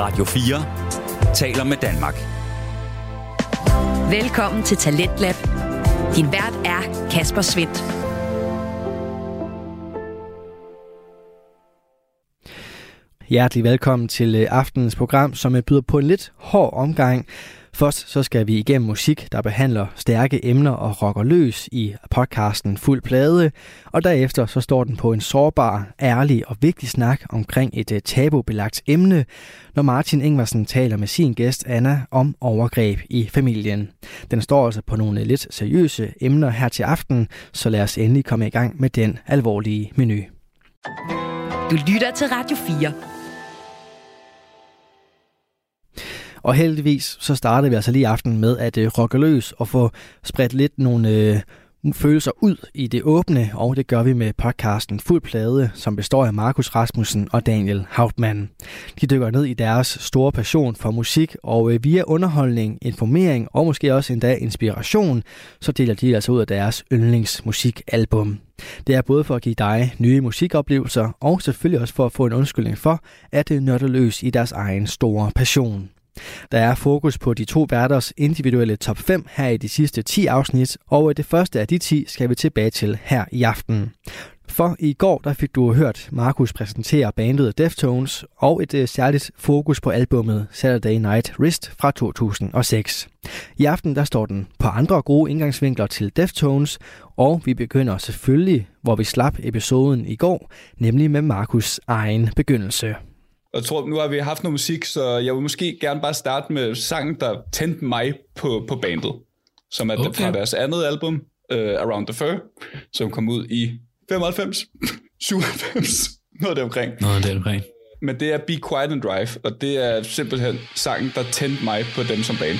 Radio 4 taler med Danmark. Velkommen til Talentlab. Din vært er Kasper Svendt. Hjertelig velkommen til øh, aftenens program, som byder på en lidt hård omgang. Først så skal vi igennem musik, der behandler stærke emner og rocker løs i podcasten Fuld Plade. Og derefter så står den på en sårbar, ærlig og vigtig snak omkring et øh, tabubelagt emne, når Martin Ingvarsen taler med sin gæst Anna om overgreb i familien. Den står altså på nogle øh, lidt seriøse emner her til aften, så lad os endelig komme i gang med den alvorlige menu. Du lytter til Radio 4. Og heldigvis så startede vi altså lige aften med at øh, rokke løs og få spredt lidt nogle øh, følelser ud i det åbne, og det gør vi med podcasten Fuld Plade, som består af Markus Rasmussen og Daniel Hauptmann. De dykker ned i deres store passion for musik, og øh, via underholdning, informering og måske også endda inspiration, så deler de altså ud af deres yndlingsmusikalbum. Det er både for at give dig nye musikoplevelser, og selvfølgelig også for at få en undskyldning for, at øh, det nørder løs i deres egen store passion. Der er fokus på de to værters individuelle top 5 her i de sidste 10 afsnit, og det første af de 10 skal vi tilbage til her i aften. For i går der fik du hørt Markus præsentere bandet Deftones og et øh, særligt fokus på albummet Saturday Night Wrist fra 2006. I aften der står den på andre gode indgangsvinkler til Deftones, og vi begynder selvfølgelig, hvor vi slap episoden i går, nemlig med Markus egen begyndelse. Jeg tror, nu har vi haft noget musik, så jeg vil måske gerne bare starte med sangen, der tændte mig på, på bandet. Som er okay. fra deres andet album, uh, Around the Fur, som kom ud i 95, 97, noget der omkring. Noget der omkring. Men det er Be Quiet and Drive, og det er simpelthen sangen, der tændte mig på dem som band.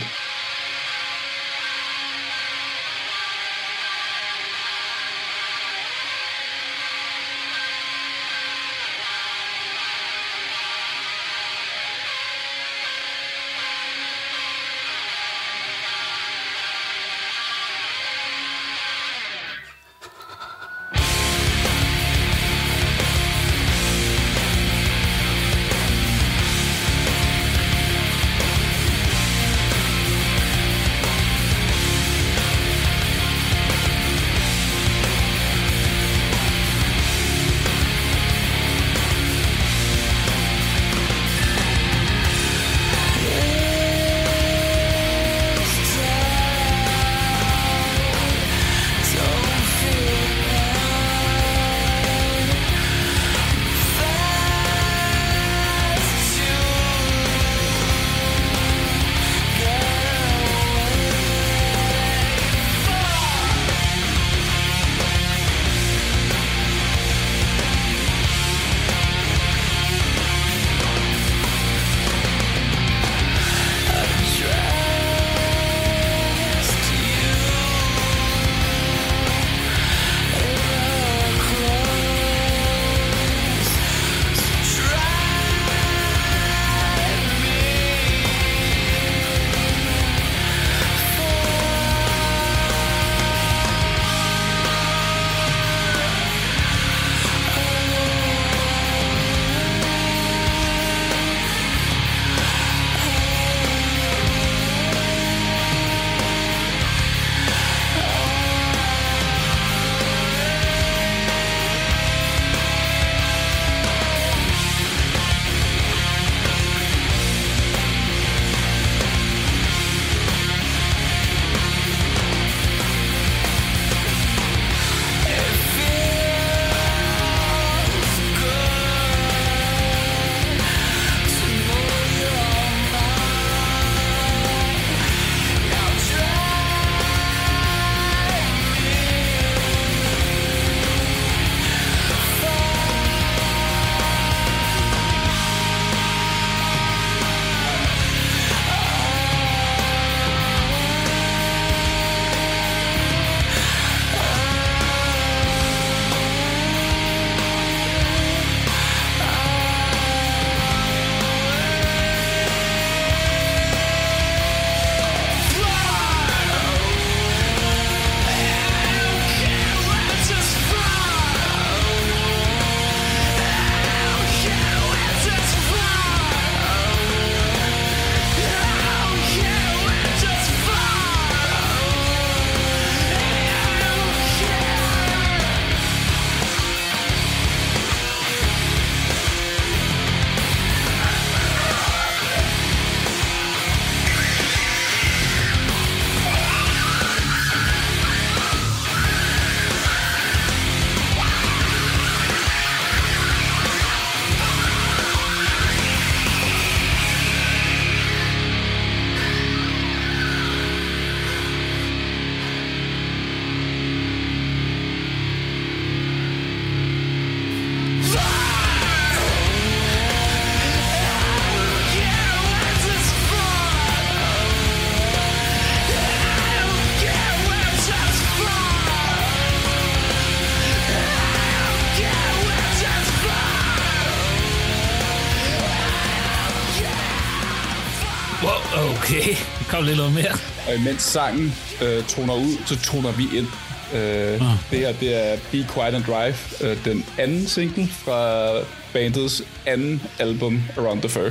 Kom lidt noget mere. Og imens sangen øh, toner ud, så toner vi ind. Øh, Ah. Det her, det er Be Quiet and Drive, øh, den anden single fra bandets anden album, Around the Fur.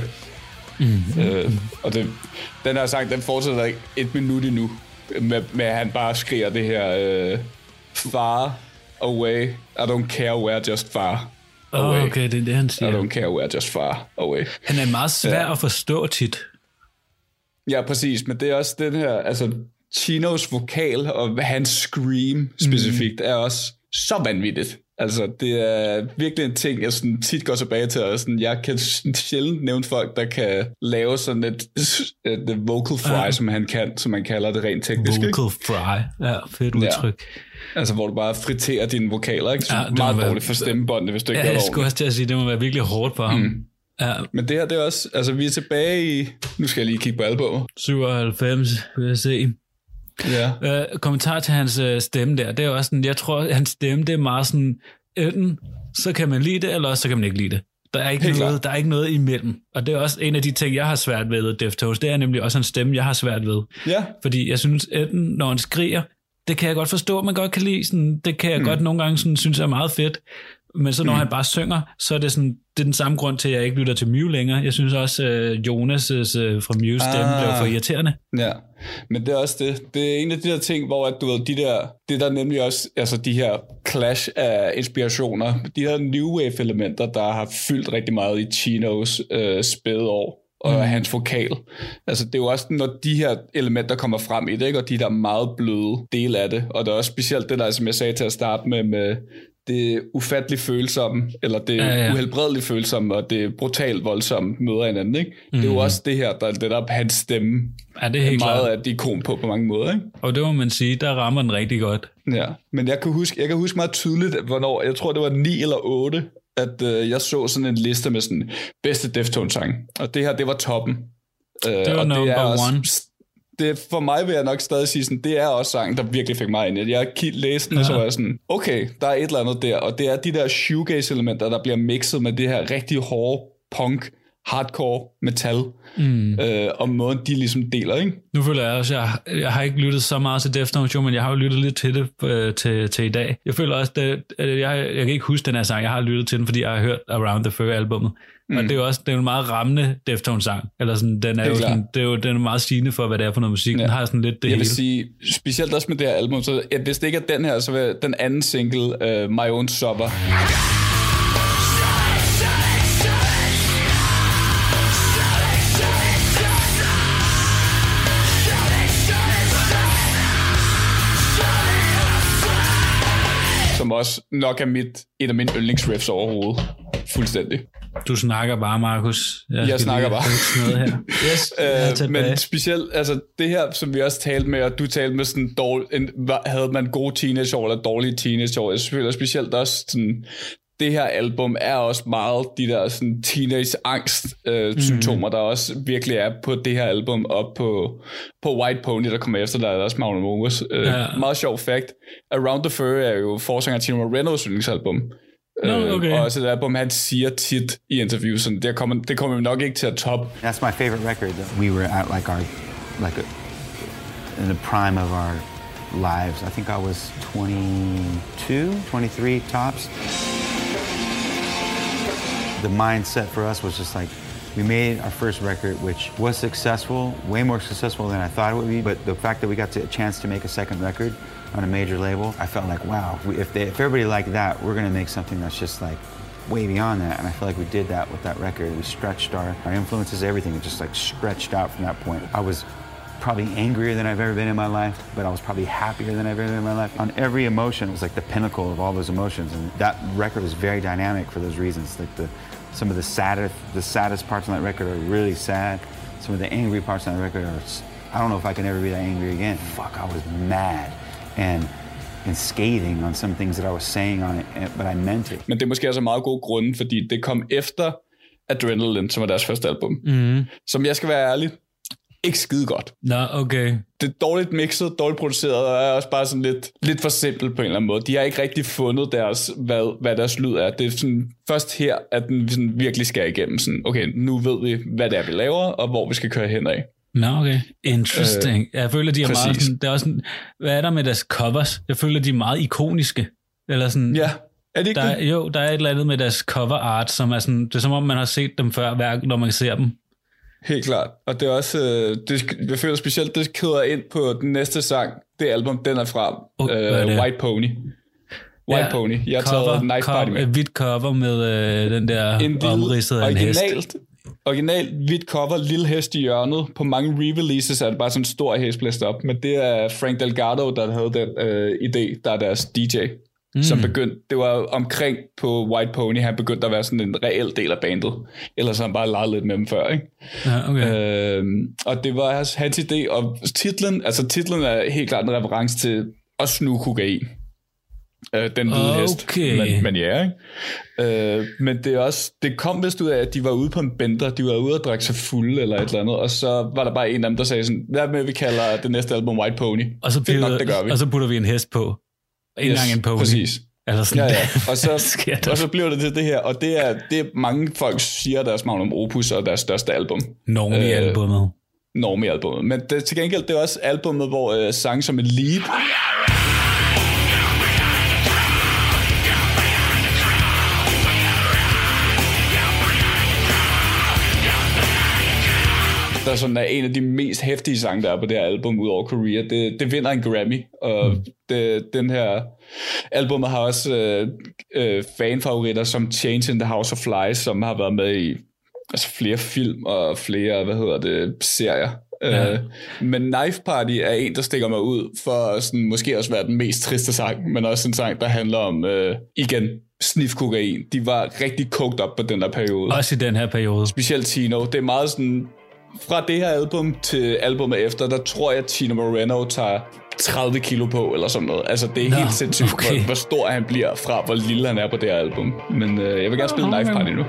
Mm. Øh, og det, den her sang, den fortsætter ikke et minut endnu, med, med at han bare skriger det her, øh, far away, I don't care where, just far away. Oh, okay, det er det, han I siger. don't care where, just far away. Han er meget svær Ja. at forstå tit. Ja, præcis, men det er også den her, altså Chinos vokal og hans scream specifikt mm. er også så vanvittigt. Altså, det er virkelig en ting, jeg sådan tit går tilbage til, og sådan, jeg kan sjældent nævne folk, der kan lave sådan et, et vocal fry, Ja. som han kan, som man kalder det rent teknisk. Ikke? Vocal fry. Ja, fedt udtryk. Altså, hvor du bare friterer dine vokaler, ikke? Så Ja, ja, det meget dårligt for stemmebåndene, hvis du ikke Ja, gør jeg det skulle ordentligt. også til at sige, det må være virkelig hårdt for ham. Mm. Ja, Men det her, det er også, altså vi er tilbage i, nu skal jeg lige kigge på albumet. 97, vil jeg se. Ja. Øh, kommentar til hans øh, stemme der, det er også sådan, jeg tror, at hans stemme, det er meget sådan, enten så kan man lide det, eller også så kan man ikke lide det. Der er ikke, Helt noget, klart. der er ikke noget imellem. Og det er også en af de ting, jeg har svært ved Deftones. Det er nemlig også en stemme, jeg har svært ved. Ja, Fordi jeg synes, enten når han skriger, det kan jeg godt forstå, man godt kan lide. Sådan, det kan jeg mm. godt nogle gange synes, synes er meget fedt. Men så når mm. han bare synger, så er det, sådan, det er den samme grund til, at jeg ikke lytter til Mew længere. Jeg synes også, at Jonas' øh, fra Mews stemme Ah. blev for irriterende. Ja, men det er også det. Det er en af de der ting, hvor at, du ved, de der, det er der nemlig også, altså de her clash af inspirationer, de her new wave elementer, der har fyldt rigtig meget i Chinos øh, spæde år og mm. hans vokal. Altså det er jo også, når de her elementer kommer frem i det, ikke? og de der meget bløde del af det, og det er også specielt det der, som jeg sagde til at starte med, med det ufatteligt følsomme, eller det Ja, ja. uhelbredeligt følsomme, og det brutalt voldsomme møder hinanden. Ikke? Mm. Det er jo også det her, der er det der hans stemme Ja, det er helt meget klart. af et ikon på på mange måder, ikke? Og det må man sige, der rammer den rigtig godt. Ja, men jeg kan huske, jeg kan huske meget tydeligt, hvornår, jeg tror det var 9 eller 8, at øh, jeg så sådan en liste med sådan bedste Deftones sang, og det her, det var toppen. Øh, Det var og number er også, one. Det, for mig vil jeg nok stadig sige sådan, det er også sangen, der virkelig fik mig ind. Jeg læste den, og så Ja. var jeg sådan, okay, der er et eller andet der, og det er de der shoegaze-elementer, der bliver mixet med det her rigtig hårde punk, hardcore metal, mm. øh, og måden de ligesom deler, ikke? Nu føler jeg også, jeg, jeg har ikke lyttet så meget til Deftones, jo, men jeg har jo lyttet lidt til det øh, til, til i dag. Jeg føler også, at, at jeg, jeg kan ikke huske den her sang. Jeg har lyttet til den, fordi jeg har hørt Around the Fur albumet. Mm. Og det er jo også det er jo en meget rammende Deftones sang. Eller sådan, den er jo sådan, det er jo den er meget sigende for, hvad det er for noget musik. Den Ja. har sådan lidt det Jeg hele. vil sige, specielt også med det her album, så ja, hvis det ikke er den her, så vil den anden single, uh, My Own Supper, som også nok er mit, et af mine yndlingsriffs overhovedet. Fuldstændig. Du snakker bare, Markus. Jeg skal snakker lige bare. Noget her. Yes, jeg Øh, men specielt, altså det her, som vi også talte med, og du talte med sådan dårlig, en, havde man gode teenageår eller dårlige teenageår, jeg føler specielt også sådan, det her album er også meget de der sådan teenage-angst øh, Mhm. symptomer, der også virkelig er på det her album, og på, på White Pony, der kommer efter, der er også Magnum Opus. Øh, Ja. Meget sjov fact. Around the Fur er jo forsanger Tino Moreno's yndlingsalbum. Nå, Øh, okay. Og også et album, han siger tit i interviews, sådan, det kommer, det kommer vi nok ikke til at top. That's my favorite record. Though. We were at like our, like a, in the prime of our lives. I think I was 22, 23 tops. The mindset for us was just like, we made our first record, which was successful, way more successful than I thought it would be. But the fact that we got to, a chance to make a second record on a major label, I felt like, wow, if, they, if everybody liked that, we're gonna make something that's just like way beyond that. And I feel like we did that with that record. We stretched our, our influences, everything, it just like stretched out from that point. I was probably angrier than I've ever been in my life, but I was probably happier than I've ever been in my life. On every emotion, it was like the pinnacle of all those emotions. And that record was very dynamic for those reasons. Like the some of the saddest the saddest parts on that record are really sad. Some of the angry parts on that record are I don't know if I can ever be that angry again. Fuck, I was mad and and scathing on some things that I was saying on it, and- but I meant it. Men det er måske også en meget god grund, fordi det kom efter Adrenaline, som var deres første album. Mm. Som jeg skal være ærlig, ikke skide godt. Nå, okay. Det er dårligt mixet, dårligt produceret, og er også bare sådan lidt, lidt for simpelt på en eller anden måde. De har ikke rigtig fundet deres, hvad, hvad deres lyd er. Det er sådan, først her, at den sådan virkelig skal igennem. Sådan, okay, nu ved vi, hvad det er, vi laver, og hvor vi skal køre hen Nå, okay. Interesting. Øh, jeg føler, de er præcis. meget sådan, det er også sådan, hvad er der med deres covers? Jeg føler, de er meget ikoniske. Eller sådan, Ja, er det ikke der, det? jo, der er et eller andet med deres cover art, som er sådan, det er som om, man har set dem før, hver, når man ser dem. Helt klart. Og det er også, øh, det, jeg føler specielt, det kæder ind på den næste sang, det album, den er fra, Oh, øh? White Pony. White Ja, Pony. Jeg har cover, taget Knife cover, Party med. Et hvidt cover med øh, den der omridset af en hest. originalt, originalt hvidt cover, lille hest i hjørnet. På mange re-releases er det bare sådan en stor hest blæst op, men det er Frank Delgado, der havde den øh, idé, der er deres DJ, mm. som begyndte, det var omkring på White Pony, han begyndte at være sådan en reel del af bandet. Ellers har han bare leget lidt med dem før, ikke? Ja, okay. Øh, og det var hans, hans idé, og titlen, altså titlen er helt klart en reference til at snuge kokain. Øh, den hvide hest. Okay. Men, men ja, ikke? Øh, men det er også, det kom vist ud af, at de var ude på en bender, de var ude og drikke sig fulde eller et eller andet, og så var der bare en af dem, der sagde sådan, hvad med, vi kalder det næste album White Pony? og, så putter, nok, det gør vi. og så putter vi en hest på. Ikke Yes, engang en pony. præcis. Eller sådan, Ja, ja. Og så, og så blev det til det her, og det er, det er mange folk siger deres magnum opus og deres største album. Norm i Øh, albummet. Normie-albummet. Men det, til gengæld, det er også albummet, hvor øh, sang som en lead der sådan er en af de mest hæftige sange, der er på det her album, ud over Korea. Det, det vinder en Grammy, og mm. det, den her album har også øh, øh, fanfavoritter som Change in the House of Flies, som har været med i altså flere film og flere, hvad hedder det, serier. Ja. Øh, men Knife Party er en, der stikker mig ud for sådan, måske også være den mest triste sang, men også en sang, der handler om, øh, igen, snif kokain. De var rigtig coked op på den der periode. Også i den her periode. Specielt Tino. Det er meget sådan... Fra det her album til albumet efter, der tror jeg, at Tino Moreno tager 30 kilo på, eller sådan noget. Altså, det er Nå, helt sindssygt, okay. hvor, hvor stor han bliver fra, hvor lille han er på det her album. Men øh, jeg vil gerne spille Knife. Party nu.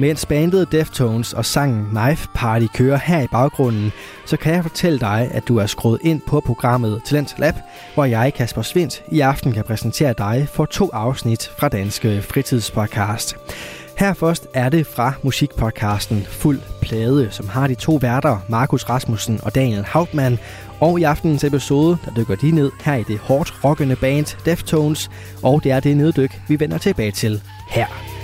Mens bandet Deftones og sangen Knife Party kører her i baggrunden, så kan jeg fortælle dig, at du er skruet ind på programmet Talent Lab, hvor jeg, Kasper Svindt, i aften kan præsentere dig for to afsnit fra Danske Fritidspodcast. Her først er det fra musikpodcasten Fuld Plade, som har de to værter, Markus Rasmussen og Daniel Hauptmann. Og i aftenens episode, der dykker de ned her i det hårdt rockende band Deftones, og det er det neddyk, vi vender tilbage til her.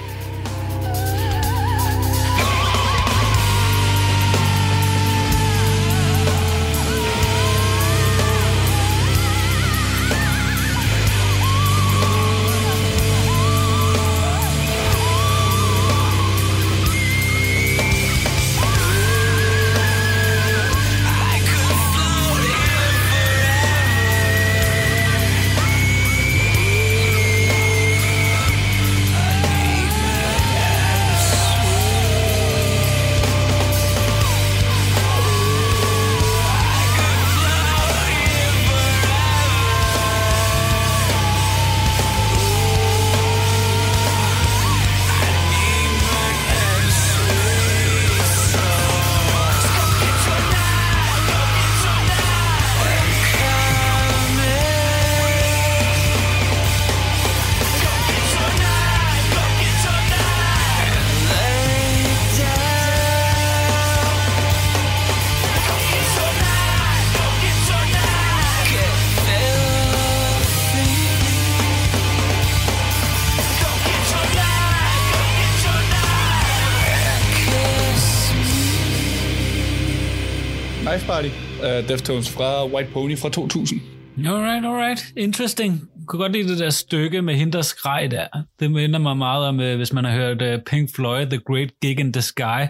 Af Deftones fra White Pony fra 2000. Alright, alright. Interesting. Jeg kunne godt lide det der stykke med hende, der skreg der. Det minder mig meget om, øh, hvis man har hørt øh, Pink Floyd, The Great Gig in the Sky,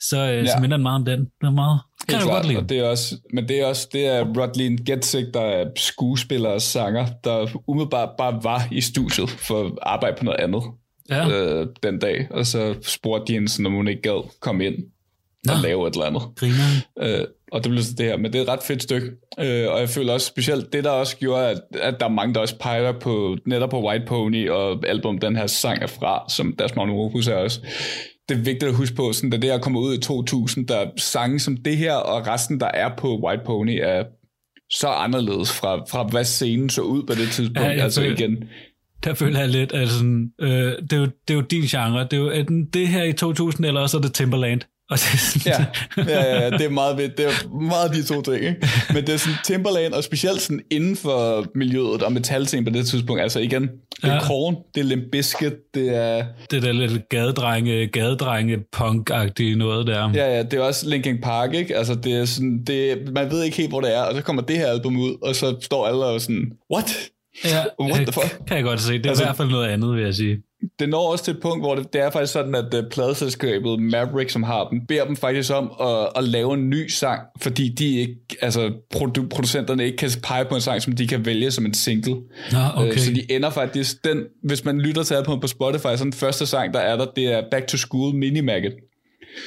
så, øh, ja. så minder den meget om den. Det er meget, kan jeg godt lide. og det er også, men det er også det er Rodlin Getzig, der er skuespiller og sanger, der umiddelbart bare var i studiet for at arbejde på noget andet Ja. øh, den dag, og så spurgte de hende, om hun ikke gad komme ind og Nå. lave et eller andet. Griner. Øh, og det blev så det her, men det er et ret fedt stykke. Øh, og jeg føler også specielt, det der også gjorde, at, at der er mange, der også peger på, netop på White Pony og album, den her sang er fra, som deres Magnum Opus er også. Det er vigtigt at huske på, sådan, da det her kommer ud i 2000, der er sange som det her, og resten, der er på White Pony, er så anderledes fra, fra hvad scenen så ud på det tidspunkt. Ja, altså føler- igen, Der føler jeg lidt, at sådan, øh, det, er jo, det er jo din genre. Det er jo enten det her i 2000, eller også er det Timberland. Og det er sådan, Ja, ja, ja, det er meget ved, det er meget de to ting, ikke? Men det er sådan Timberland, og specielt sådan inden for miljøet og metalting på det tidspunkt, altså igen, det er Ja. Korn, det er Limp Bizkit, det er, det der lidt gadedrenge, gadedrenge punk-agtige noget der. ja, ja, det er også Linkin Park, ikke? Altså det er sådan, det, man ved ikke helt, hvor det er, og så kommer det her album ud, og så står alle og sådan, what? ja What the fuck? Kan jeg godt se. Det er Altså- i hvert fald noget andet, vil jeg sige. Det når også til et punkt, hvor det, det er faktisk sådan, at uh, pladeselskabet Maverick, som har dem, beder dem faktisk om at, at lave en ny sang, fordi de ikke, altså produ- producenterne ikke kan pege på en sang, som de kan vælge som en single. Nå, okay. Så de ender faktisk, den, hvis man lytter til albumet på Spotify, så den første sang, der er der, det er Back to School Mini Maggot.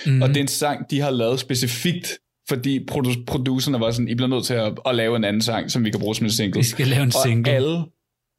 Mm. Og det er en sang, de har lavet specifikt, fordi produ- producerne var sådan, I bliver nødt til at, at lave en anden sang, som vi kan bruge som en single. Vi skal lave en single. Og alle,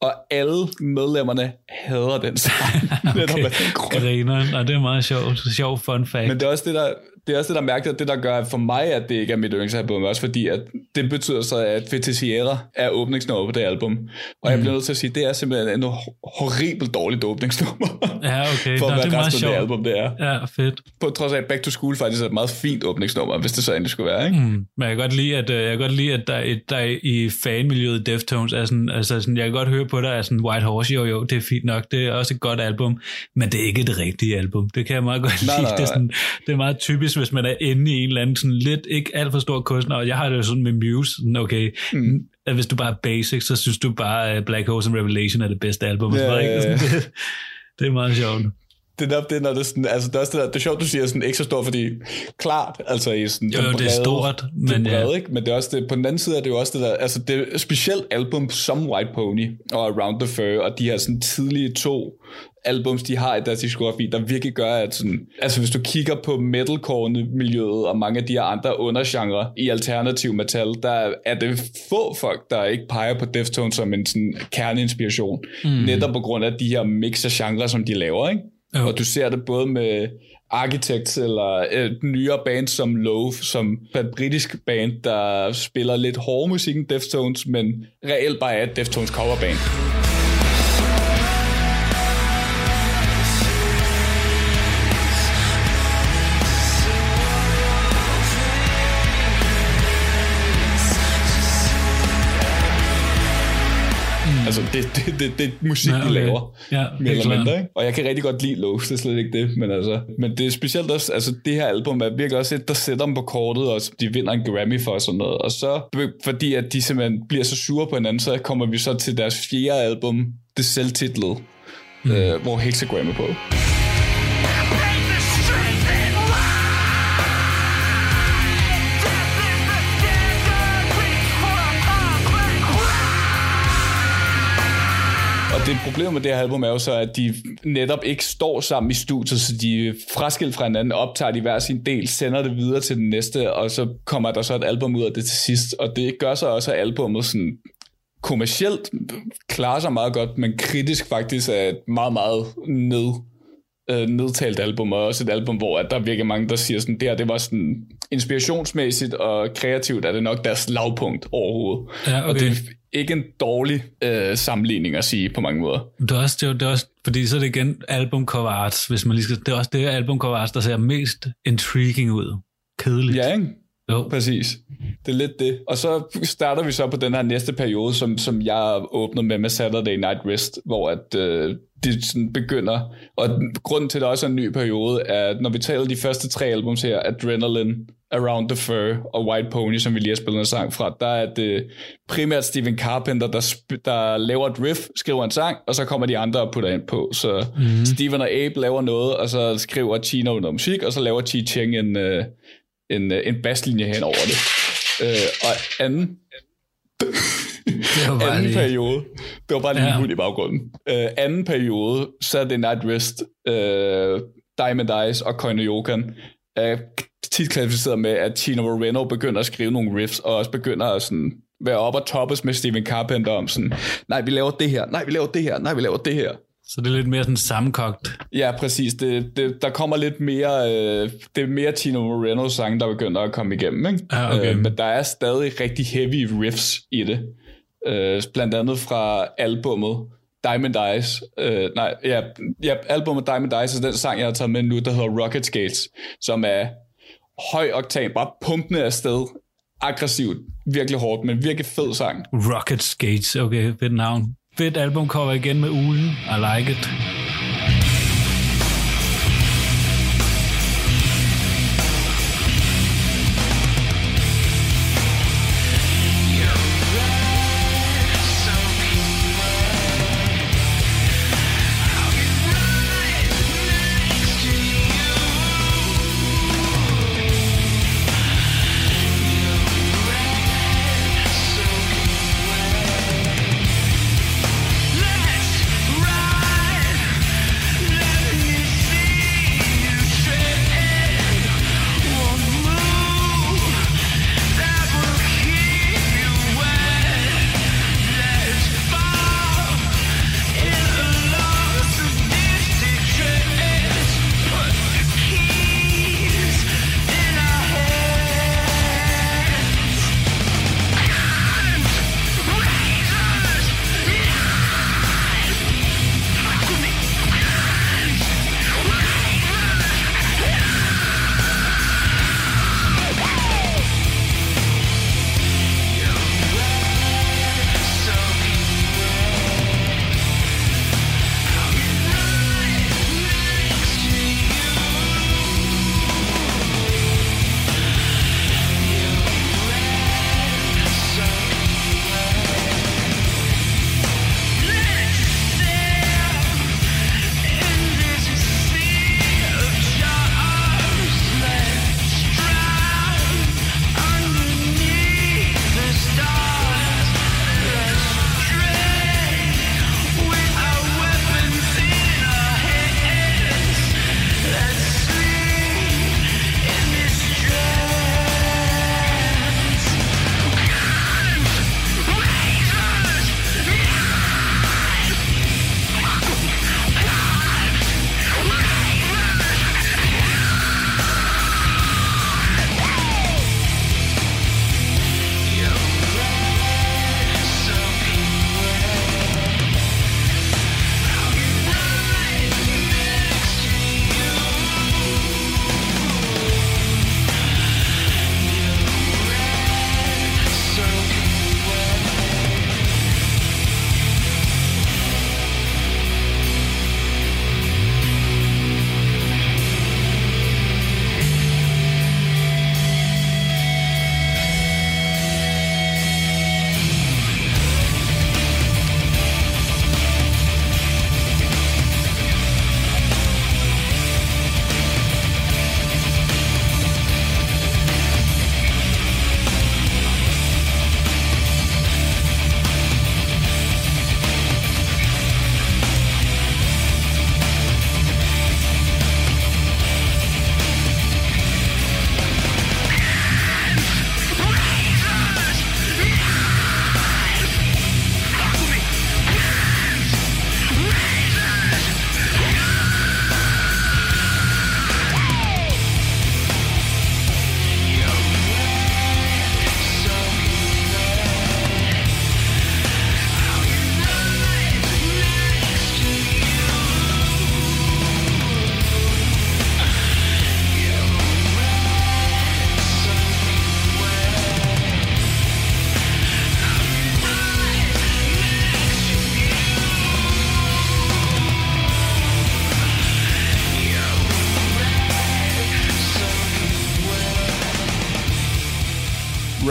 og alle medlemmerne hader den sang. okay. Netop af den grund. Griner. Og det er meget sjovt. Sjov fun fact. Men det er også det, der, det er også det, der er mærkeligt, det der gør for mig, at det ikke er mit yndlingsalbum, også fordi at det betyder så, at Fetisiera er åbningsnummer på det album. Og jeg bliver nødt til at sige, at det er simpelthen en horribelt dårligt åbningsnummer. Ja, okay. for Nå, at det er resten af det album, det er. Ja, fedt. På trods af, at Back to School faktisk er et meget fint åbningsnummer, hvis det så endelig skulle være, ikke? Mm. Men jeg kan godt lide, at, øh, jeg kan godt lide, at der, er- der er i fanmiljøet Deftones er sådan, altså sådan, jeg kan godt høre på dig, at sådan White Horse, jo jo, det er fint nok, det er også et godt album, men det er ikke det rigtige album. Det kan jeg meget godt Nej, lide. nej, Det, er nej. sådan, det er meget typisk, hvis man er inde i en eller anden sådan lidt, ikke alt for stor kunstner, og jeg har det jo sådan med Muse, sådan, okay, mm. at hvis du bare er basic, så synes du bare, at Black Horse and Revelation er det bedste album. Ja, noget, ikke? Sådan, det, det er meget sjovt. Det er nok det, når det er sådan, altså det er, også det, der, det er sjovt, du siger sådan ikke så stort, fordi klart, altså i sådan Jo, jo, det er stort, men, det ja. er brede, ikke? men det er også det, på den anden side er det jo også det der, altså det er specielt album som White Pony og Around the Fur, og de her sådan tidlige to albums, de har i deres diskografi, der virkelig gør, at sådan, altså hvis du kigger på metalcore-miljøet og mange af de her andre undergenre i alternativ metal, der er det få folk, der ikke peger på Deftones som en sådan kerneinspiration, mm. netop på grund af de her mix af genre, som de laver, ikke? Jo. Og du ser det både med Architects eller et nyere band som Loaf, som er et britisk band, der spiller lidt hård musik end Deftones, men reelt bare er et Deftones coverband. Det, det, det, det er musik, Ja, okay. de laver. Ja, mere eller mindre, ikke? Og jeg kan rigtig godt lide Lowe's, det er slet ikke det, men altså, men det er specielt også, altså det her album er virkelig også et, der sætter dem på kortet, og de vinder en Grammy for og sådan noget, og så, fordi at de simpelthen bliver så sure på hinanden, så kommer vi så til deres fjerde album, det selvtitlede, mm. øh, hvor Hexagram er på. Det problem med det her album er jo så, at de netop ikke står sammen i studiet, så de er fraskilt fra hinanden, optager de hver sin del, sender det videre til den næste, og så kommer der så et album ud af det til sidst. Og det gør så også, at albummet sådan kommercielt klarer sig meget godt, men kritisk faktisk er et meget, meget ned, øh, nedtalt album, og også et album, hvor at der er virkelig mange, der siger sådan, det her, det var sådan inspirationsmæssigt og kreativt, er det nok deres lavpunkt overhovedet. Ja, Og okay. det er ikke en dårlig øh, sammenligning at sige på mange måder. Det er også, det er, det er også, fordi så er det igen albumcover arts, hvis man lige skal, det er også det albumcover arts, der ser mest intriguing ud. Kedeligt. Ja, ikke? Jo. Præcis. Det er lidt det. Og så starter vi så på den her næste periode, som, som jeg åbner med med Saturday Night Rest, hvor at, øh, de sådan begynder, og grunden til, at det også er en ny periode, er, at når vi taler de første tre albums her, Adrenaline, Around the Fur og White Pony, som vi lige har spillet en sang fra, der er det primært Steven Carpenter, der, sp- der laver et riff, skriver en sang, og så kommer de andre og putter ind på. Så mm-hmm. Steven og Abe laver noget, og så skriver Chino noget musik, og så laver Chi Cheng en, øh, en, øh, en basslinje hen over det. Øh, og anden, Det var bare anden lige, periode, det var bare lige Ja. hund i baggrunden. Øh, anden periode, Saturday Night Rest, øh, Diamond Eyes og Koine Yokan, er tit klassificeret med, at Chino Moreno begynder at skrive nogle riffs, og også begynder at sådan være op og toppes med Steven Carpenter om sådan, nej, vi laver det her, nej, vi laver det her, nej, vi laver det her. Så det er lidt mere sådan sammenkogt. Ja, præcis. Det, det, der kommer lidt mere, øh, det er mere Tino Moreno sang, der begynder at komme igennem. Ikke? Ja, okay. øh, men der er stadig rigtig heavy riffs i det. Øh, blandt andet fra albummet Diamond Eyes. Øh, nej, ja, ja, albummet Diamond Eyes er den sang, jeg har taget med nu, der hedder Rocket Skates, som er høj oktan, bare pumpende afsted, aggressivt, virkelig hårdt, men virkelig fed sang. Rocket Skates, okay, fedt navn. Fedt albumcover igen med ulen. I like it.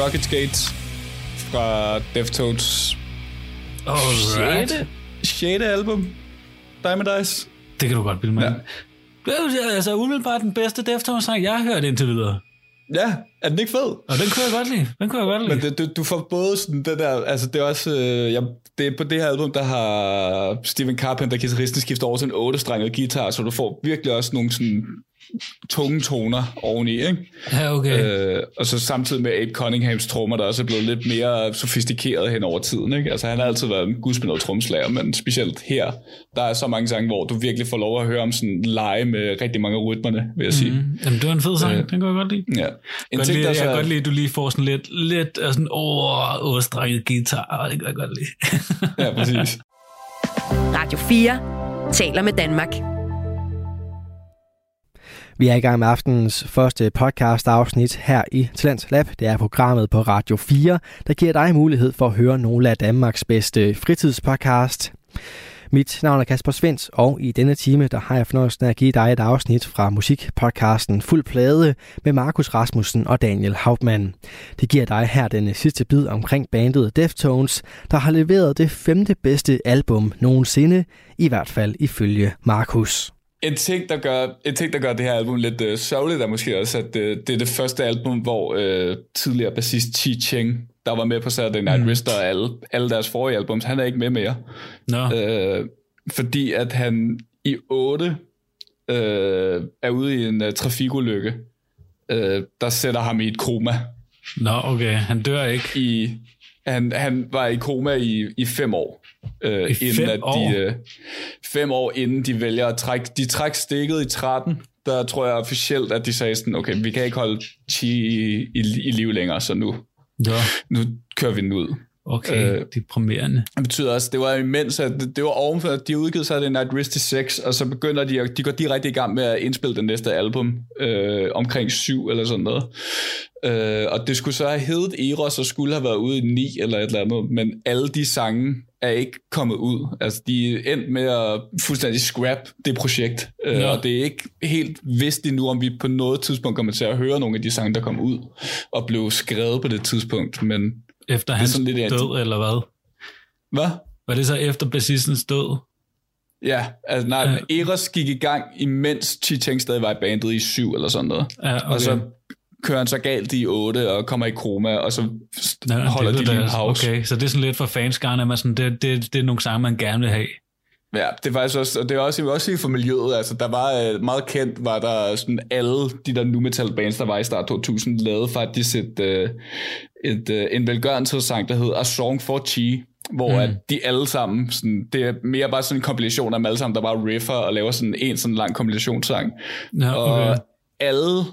Rocket Skates fra Deftones Alright. 6. 6. album. Diamond Eyes. Det kan du godt bilde mig. Ja. Ja. Det er altså umiddelbart den bedste Deftones-sang, jeg har hørt indtil videre. Ja, er den ikke fed? Og den kunne jeg godt lide. Den kunne jeg godt lide. Men det, du, du får både sådan det der, altså det er også, øh, jeg, det er på det her album, der har Steven Carpenter, guitaristen, skiftet over til en 8-strenget guitar, så du får virkelig også nogle sådan tunge toner oveni, ikke? Ja, okay. Øh, og så samtidig med Abe Cunninghams trommer, der også er blevet lidt mere sofistikeret hen over tiden. Ikke? Altså han har altid været en gudsbenået tromslager, men specielt her, der er så mange sange, hvor du virkelig får lov at høre om sådan lege med rigtig mange af rytmerne, vil jeg sige. Mm. Jamen, det var en fed sang. Øh, Den kunne jeg godt lide. Ja. En Godt ting, lide, der jeg så kan er- godt lide, at du lige får sådan lidt, lidt af sådan over, overstrenget guitar. Det kan jeg godt lide. Ja, præcis. Radio 4 taler med Danmark. Vi er i gang med aftenens første podcast afsnit her i Talents Lab. Det er programmet på Radio 4, der giver dig mulighed for at høre nogle af Danmarks bedste fritidspodcast. Mit navn er Kasper Svens, og i denne time der har jeg fornøjelsen af at give dig et afsnit fra musikpodcasten Fuld Plade med Markus Rasmussen og Daniel Hauptmann. Det giver dig her den sidste bid omkring bandet Deftones, der har leveret det femte bedste album nogensinde, i hvert fald ifølge Markus. En ting, der gør, en ting, der gør det her album lidt øh, sørgeligt, er måske også, at øh, det er det første album, hvor øh, tidligere bassist Chi Cheng, der var med på Saturday Night mm. Wrist og alle, alle deres forrige albums, han er ikke med mere. Nå, Øh, fordi at han i 8 øh, er ude i en uh, trafikulykke, øh, der sætter ham i et koma. Nå, okay. Han dør ikke. I, han, han var i koma i, i fem år. Øh, I inden fem at år? De, øh, fem år inden de vælger at trække. De trækker stikket i 13. Der tror jeg officielt, at de sagde sådan, okay, vi kan ikke holde Chi i, i, i liv længere, så nu, Nå, nu kører vi den ud. okay. Øh, deprimerende. Det betyder også, det var imens, at det, det var ovenfor, at de udgivet sig af Night Wrist 6, og så begynder de, at- de går direkte i gang med at indspille det næste album, øh, omkring 7 eller sådan noget. Øh, og det skulle så have heddet Eros, og skulle have været ude i 9 eller et eller andet, men alle de sange er ikke kommet ud. Altså, de er endt med at fuldstændig scrap det projekt, øh, Ja. og det er ikke helt vist endnu, om vi på noget tidspunkt kommer til at høre nogle af de sange, der kom ud, og blev skrevet på det tidspunkt, men Efter hans sådan lidt død, eller hvad? hvad? Var det så efter bassistens død? Ja, altså nej, Ja. Eros gik i gang, imens Chi Cheng stadig var i bandet i 7 eller sådan noget. Ja, okay. Og så kører han så galt i 8 og kommer i koma, og så Nå, holder det de lige en pause. Okay, så det er sådan lidt for fanskarne, at man sådan, det, det, det er nogle sange, man gerne vil have. Ja, det er faktisk også, og det er også, også sige for miljøet, altså der var øh, meget kendt, var der sådan alle de der nu metal bands, der var i start 2000, lavede faktisk et, øh, et, øh, en velgørenhedssang, der hedder A Song for Chi, hvor mm. at de alle sammen, sådan, det er mere bare sådan en kombination af dem alle sammen, der bare riffer og laver sådan en sådan lang kombinationssang. Ja, okay. Og alle,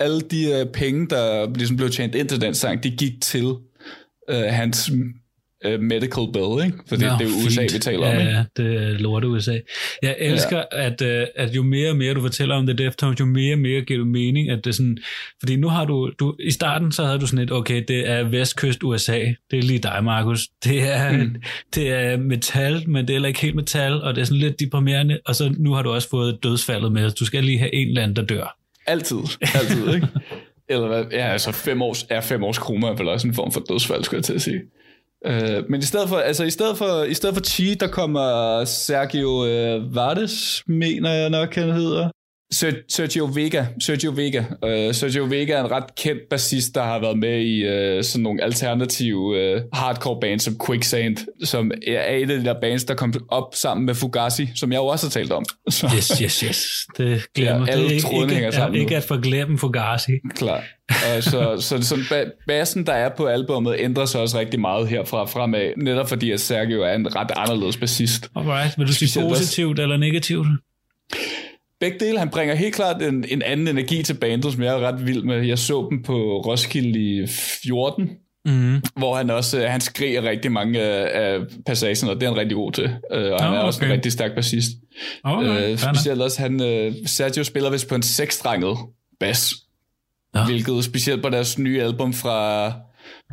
alle de uh, penge, der ligesom blev tjent ind til den sang, de gik til uh, hans uh, medical bill, ikke? For det, Nå, det er jo USA, fint. vi taler om, ja, ikke? Ja, det er lort USA. Jeg elsker, ja. at, øh, at jo mere og mere du fortæller om The Deftones, jo mere og mere giver du mening, at det er sådan, fordi nu har du, du, i starten så havde du sådan et, okay, det er vestkyst USA, det er lige dig, Markus. Det er, mm. det er metal, men det er ikke helt metal, og det er sådan lidt deprimerende, og så nu har du også fået dødsfaldet med, du skal lige have en eller anden, der dør. Altid, altid, ikke? Eller hvad? Ja, altså fem års, er fem års koma vel også en form for dødsfald, skulle jeg til at sige. Uh, men i stedet for, altså i stedet for, i stedet for Chi, der kommer Sergio uh, Vardes, mener jeg nok, han hedder. Ser- Sergio Vega. Sergio Vega. Uh, Sergio Vega er en ret kendt bassist, der har været med i uh, sådan nogle alternative uh, hardcore bands som Quicksand, som er et af de der bands, der kom op sammen med Fugazi, som jeg jo også har talt om. Så, Yes, yes, yes. Det glemmer. Ja, alle det er ikke, ikke, sammen er, ikke at forglemme Fugazi. Klar. Og så, så sådan, ba- bassen, der er på albummet, ændrer sig også rigtig meget herfra fremad, netop fordi at Sergio er en ret anderledes bassist. Alright, vil du sige positivt eller negativt? Begge dele, han bringer helt klart en, en anden energi til bandet, som jeg er ret vild med. Jeg så dem på Roskilde i 14, Mm. hvor han også han skriger rigtig mange af, af passagerne, og det er han rigtig god til. Øh, og han Nå, er også en okay. rigtig stærk bassist. Okay, Øh, specielt også, han, øh, Sergio spiller vist på en seksstrenget bas. Nå. Hvilket specielt på deres nye album fra,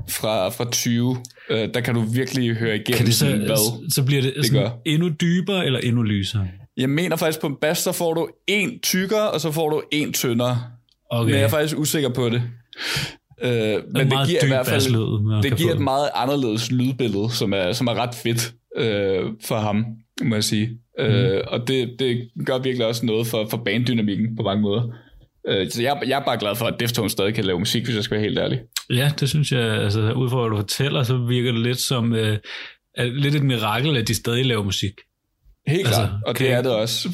fra, fra 20, øh, der kan du virkelig høre igennem Kan det så, hvad. så bliver det, det gør. endnu dybere eller endnu lysere? Jeg mener faktisk, på en bas, så får du en tykkere, og så får du en tyndere. Okay. Men jeg er faktisk usikker på det. Øh, men det giver i hvert fald basslyd, man det giver et meget anderledes lydbillede, som er, som er ret fedt øh, for ham, må jeg sige. Mm. Øh, og det, det gør virkelig også noget for, for banddynamikken på mange måder. Øh, så jeg, jeg er bare glad for, at Deftones stadig kan lave musik, hvis jeg skal være helt ærlig. Ja, det synes jeg, altså ud fra hvad du fortæller, så virker det lidt som øh, lidt et mirakel, at de stadig laver musik. Helt Altså, klart, og kan det er det også.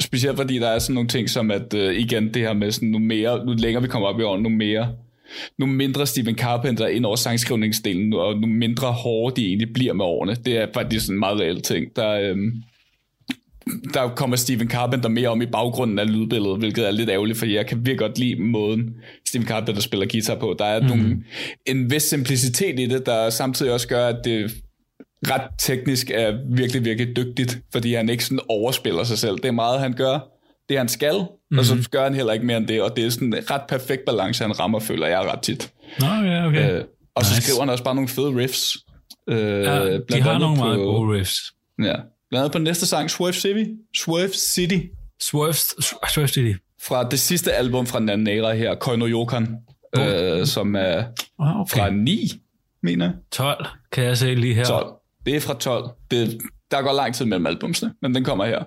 Specielt fordi der er sådan nogle ting som, at øh, igen det her med sådan nu mere, nu længere vi kommer op i årene, nu mere, nu mindre Stephen Carpenter ind over sangskrivningsdelen, og nu mindre hårde de egentlig bliver med årene. Det er faktisk sådan en meget reelt ting. Der, øhm, der kommer Stephen Carpenter mere om i baggrunden af lydbilledet, hvilket er lidt ærgerligt, for jeg kan virkelig godt lide måden, Stephen Carpenter spiller guitar på. Der er mm. nogle, en vis simplicitet i det, der samtidig også gør, at det ret teknisk er virkelig, virkelig dygtigt, fordi han ikke sådan overspiller sig selv. Det er meget, han gør det, han skal, mm-hmm. og så gør han heller ikke mere end det, og det er sådan en ret perfekt balance, han rammer, føler jeg ret tit. Nå, ja, okay. Øh, og så Nice. skriver han også bare nogle fede riffs. Øh, ja, de har nogle på, meget gode riffs. Ja, blandt andet på næste sang, Swerve City, Swerve City, Swerve, Swerve City. fra det sidste album fra æra her, Koino Yokan, øh, som er Ah, okay. fra 9, mener jeg. 12 kan jeg se lige her. 12. Det er fra 12. Det, der går lang tid mellem albumsene, men den kommer her.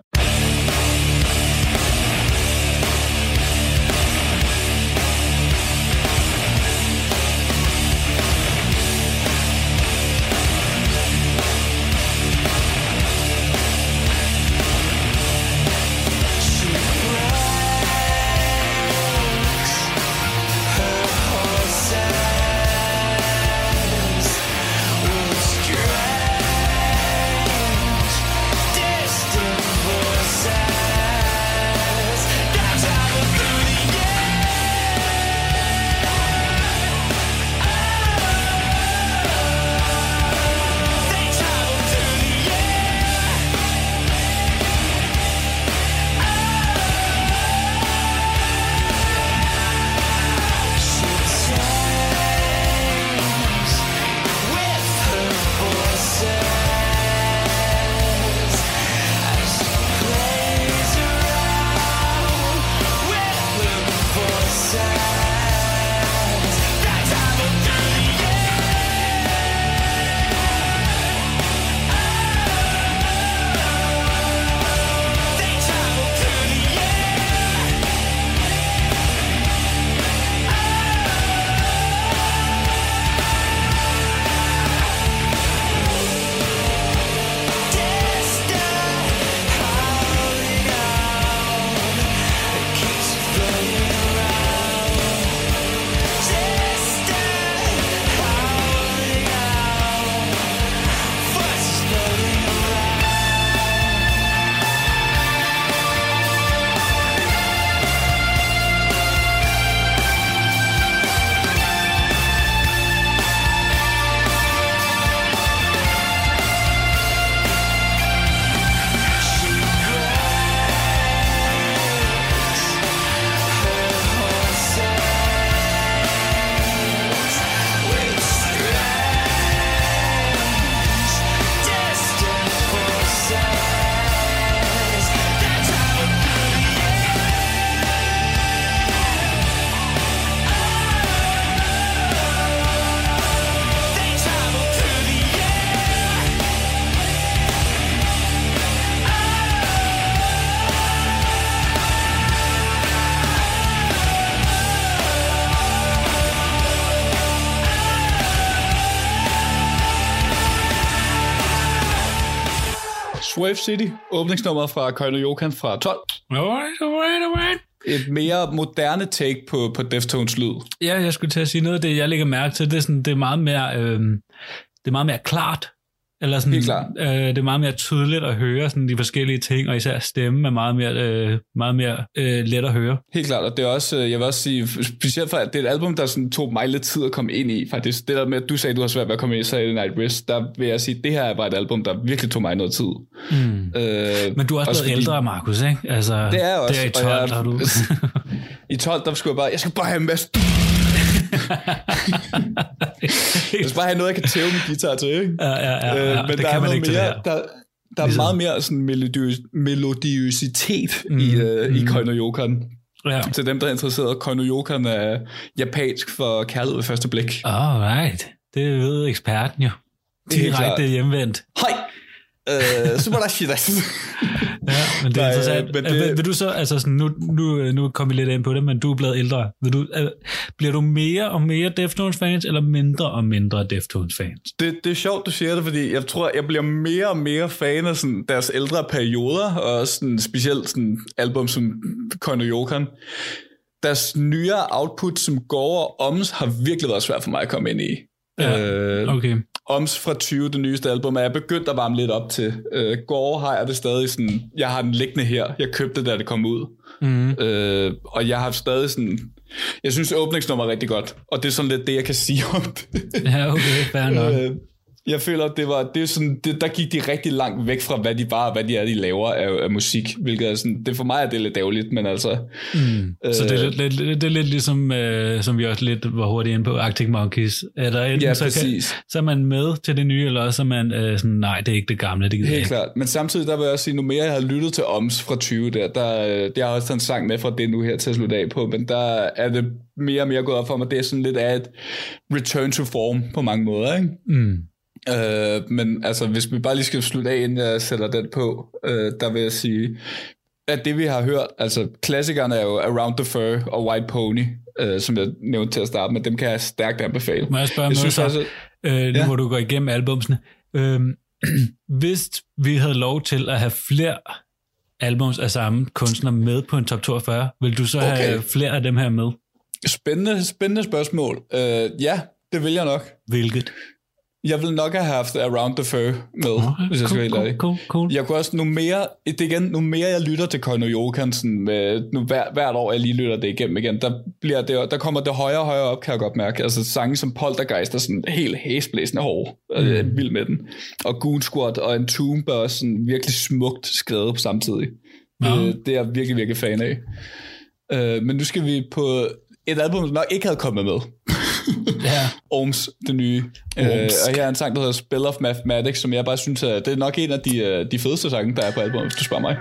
Swerve City, åbningsnummeret fra Koino Yokan fra 12. Alright, alright, alright. Et mere moderne take på, på Deftones lyd. Ja, jeg skulle til at sige noget af det, jeg lægger mærke til, det er, sådan, det er meget mere, øh, det er meget mere klart. Eller sådan, Helt klart. Øh, det er meget mere tydeligt at høre sådan, de forskellige ting, og især stemme er meget mere, øh, meget mere øh, let at høre. Helt klart, og det er også, øh, jeg vil også sige, specielt for, det er et album, der sådan tog mig lidt tid at komme ind i, faktisk. Det der med, at du sagde, at du har svært ved at komme ind i Saturday Night Rest, der vil jeg sige, at det her er bare et album, der virkelig tog mig noget tid. Mm. Øh, Men du er også, også blevet ældre, Markus, ikke? Altså, Det er også, Det er i og 12, jeg- har du. I 12, der skulle jeg bare, jeg skal bare have en masse... jeg skal bare have noget, jeg kan tæve min guitar til, ikke? ja, ja, ja, ja, Øh, det men der kan er man ikke det mere, der, der er Ligesom- meget mere sådan melodiøs, melodiøsitet Mm, mm, i, uh, mm. i. Koino Yokan. Ja. Til dem, der er interesseret, Konoyokan er japansk for kærlighed ved første blik. Alright. Det ved eksperten jo. Det Direkte hjemvendt. Hej! Øh, desu. Ja, men det er Nej, interessant. men Men det- vil, vil du så, altså sådan, nu, nu, nu kom vi lidt ind på det, men du er blevet ældre. Vil du, øh, bliver du mere og mere Deftones-fans, eller mindre og mindre Deftones-fans? det, det er sjovt, du siger det, fordi jeg tror, jeg bliver mere og mere fan af sådan, deres ældre perioder, og sådan, specielt sådan, album som Konoyokan. Deres nyere output, som går og Oms, har virkelig været svært for mig at komme ind i. Ja, Øh, Okay. Oms fra 20, det nyeste album, er jeg begyndt at varme lidt op til. Øh, Gore har jeg det stadig sådan, jeg har den liggende her. Jeg købte det, da det kom ud. Mm. Øh, og jeg har stadig sådan, jeg synes åbningsnummer er rigtig godt, og det er sådan lidt det, jeg kan sige om det. Ja, okay, fair nok. Øh, jeg føler, at det var, det er sådan, det, der gik de rigtig langt væk fra, hvad de var, og hvad de er, de laver af, af musik, hvilket er sådan, det for mig er det lidt ærgerligt, men altså, Mm. Så det er, Øh. lidt, lidt, det er lidt ligesom, øh, som vi også lidt var hurtigt inde på, Arctic Monkeys. Er der enten, ja, så, kan, så er man med til det nye, eller også er man øh, sådan, nej, det er ikke det gamle, det gider Helt ikke. klart. Men samtidig, der vil jeg også sige, nu mere jeg har lyttet til OMS fra 20 der, der øh, det har også taget en sang med fra det nu her til at slutte af på, men der er det mere og mere gået op for mig, det er sådan lidt af et return to form på mange måder, ikke? Mm. Øh, men altså, hvis vi bare lige skal slutte af, inden jeg sætter den på, øh, der vil jeg sige, at det vi har hørt, altså klassikerne er jo Around the Fur og White Pony, øh, som jeg nævnte til at starte med, dem kan jeg stærkt anbefale. Må jeg spørge Jeg synes så? også, Øh, nu Ja. må du gå igennem albumsene. Øhm, hvis vi havde lov til at have flere albums af samme kunstner med på en top 42, vil du så. Okay. have flere af dem her med? spændende, spændende spørgsmål. Øh, ja, det vil jeg nok. Hvilket? Jeg vil nok have haft Around the Fur med, okay, hvis jeg skal være helt cool, ærlig. cool, cool. Jeg kunne også, nu mere, det igen, nu mere jeg lytter til Konoyokan, sådan, med, nu hver, hvert år jeg lige lytter det igennem igen, der, bliver det, der kommer det højere og højere op, kan jeg godt mærke. Altså sange som Poltergeist er sådan helt hæsblæsende hård, mm. jeg er vild med den. Og Goon Squad og Entomb er også sådan virkelig smukt skrevet på samtidig. Ja. Øh, det er jeg virkelig, virkelig fan af. Øh, men nu skal vi på et album, som nok ikke havde kommet med. Ja. Ohms, det nye. Øh, og her er en sang, der hedder Spell of Mathematics, som jeg bare synes, er, det er nok en af de, øh, de fedeste sange, der er på albumet, hvis du spørger mig.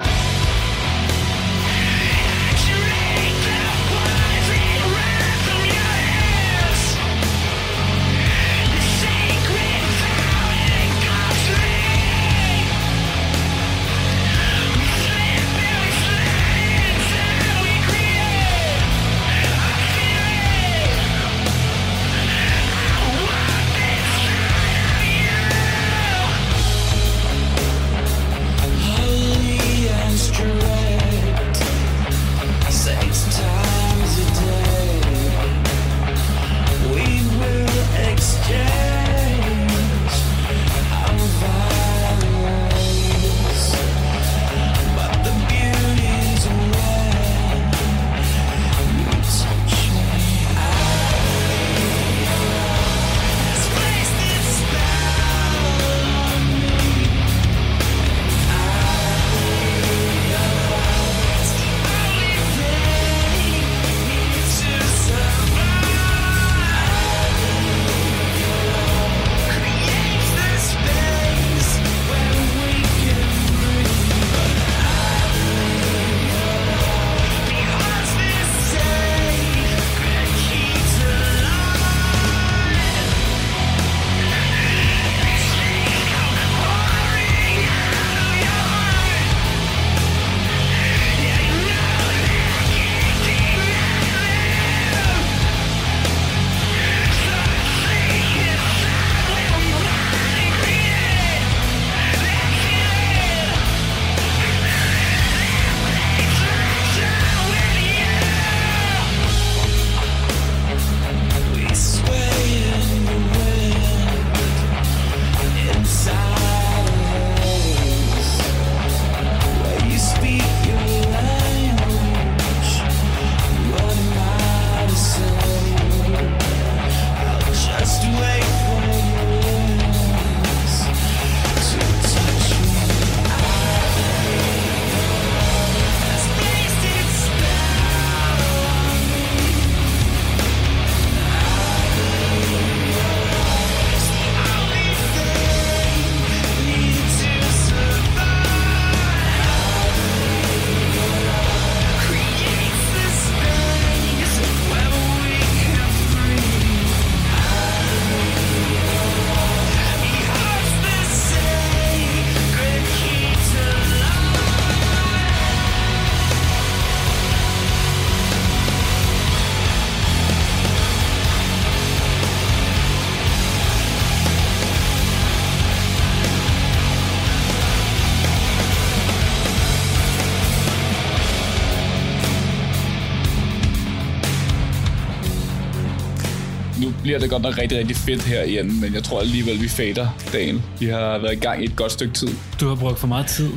Bliver det godt nok rigtig, rigtig fedt her i enden, men jeg tror alligevel, vi fader dagen. Vi har været i gang i et godt stykke tid. Du har brugt for meget tid.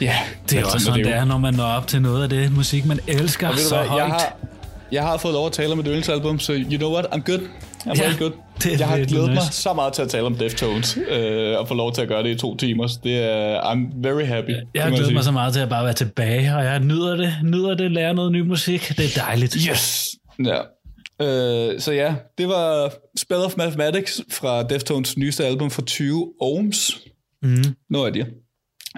Ja, Det er også sådan, det er, når man når op til noget af det musik, man elsker Og så hvad, højt. jeg har, jeg har fået lov at tale om et yndlingsalbum, så you know what, I'm good. I'm Ja, very good. det jeg har glædet nice. mig så meget til at tale om Deftones, øh, og få lov til at gøre det i to timer. Så det er, I'm very happy. Jeg det har glædet sige. mig så meget til at bare være tilbage, og jeg nyder det, nyder det, lære noget ny musik. Det er dejligt. Yes! Ja. Øh, så ja, det var Spell of Mathematics fra Deftones nyeste album fra 20 ohms. Mm. Noget af det.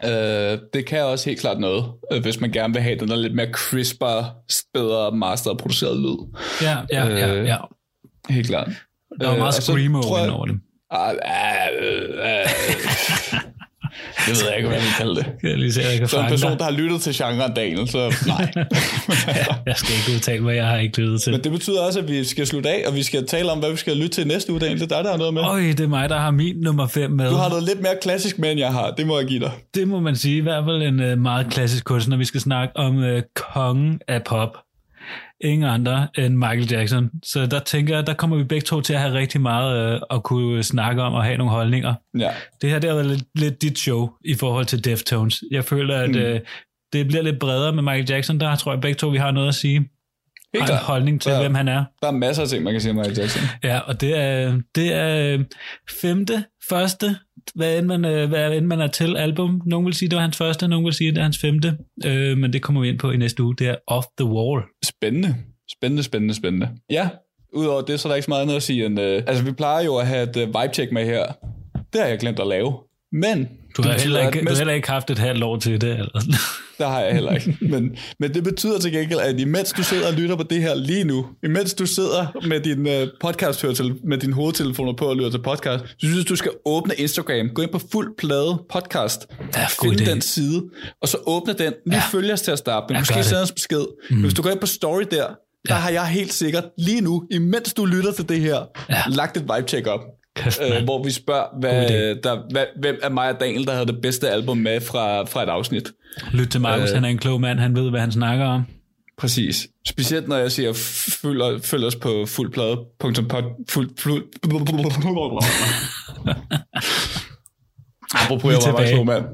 Øh, det kan også helt klart noget, øh, hvis man gerne vil have den der lidt mere crisper, bedre masteret produceret lyd. Ja, ja, ja, Øh, ja. Helt klart. Der var Øh, meget så screamo over det. Ah, ah, øh, ah. Det ved jeg ikke, hvad jeg vil kalde det. Jeg lige se, jeg kan Så en person, der har lyttet til genren Daniel, så nej. Jeg skal ikke udtale, hvad jeg har ikke lyttet til. Men det betyder også, at vi skal slutte af, og vi skal tale om, hvad vi skal lytte til næste uge, Daniel. Det er dig, der har noget med. Øj, det er mig, der har min nummer 5 med. Du har noget lidt mere klassisk med, end jeg har. Det må jeg give dig. Det må man sige. I hvert fald en uh, meget klassisk kunstner. Vi skal snakke om uh, kongen af pop. Ingen andre end Michael Jackson. Så der tænker jeg, der kommer vi begge to til at have rigtig meget uh, at kunne snakke om og have nogle holdninger. Ja. Det her det er lidt, lidt dit show i forhold til Deftones. Jeg føler, at Mm. uh, det bliver lidt bredere med Michael Jackson. Der tror jeg begge to, vi har noget at sige. Helt Har en holdning til, Ja. hvem han er. Der er masser af ting, man kan sige om Michael Jackson. Ja, og det er, det er øh, femte, første, hvad end, man, øh, hvad end man er til album. Nogle vil sige, det var hans første, nogle vil sige, det er hans femte. Øh, men det kommer vi ind på i næste uge. Det er Off the Wall. Spændende. Spændende, spændende, spændende. Ja, udover det, så er der ikke så meget andet at sige end... Øh, altså, vi plejer jo at have et øh, vibe-check med her. Det har jeg glemt at lave. Men... Du det har, heller ikke, du mens- har heller ikke haft et halvt år til det. Eller? Der har jeg heller ikke. Men, men det betyder til gengæld, at imens du sidder og lytter på det her lige nu, imens du sidder med din uh, podcast med din hovedtelefoner på og lytter til podcast, så synes jeg, du skal åbne Instagram. Gå ind på fuld plade podcast. Ja, Find idé. den side, og så åbne den. Lige ja. følg os til at starte. Ja, Måske det. sende os besked. Mm. Hvis du går ind på story der, der har jeg helt sikkert lige nu, imens du lytter til det her, Ja. lagt et vibe-check op. Kæft, Øh, hvor vi spørger, hvad, der, hvad, hvem af mig og Daniel, der havde det bedste album med fra, fra et afsnit. Lyt til Markus, Øh. han er en klog mand. Han ved, hvad han snakker om. Præcis. Specielt når jeg siger, følg, følg os på fuldplade.pod... Fuld, fuld, Apropos, jeg var tilbage. klog mand.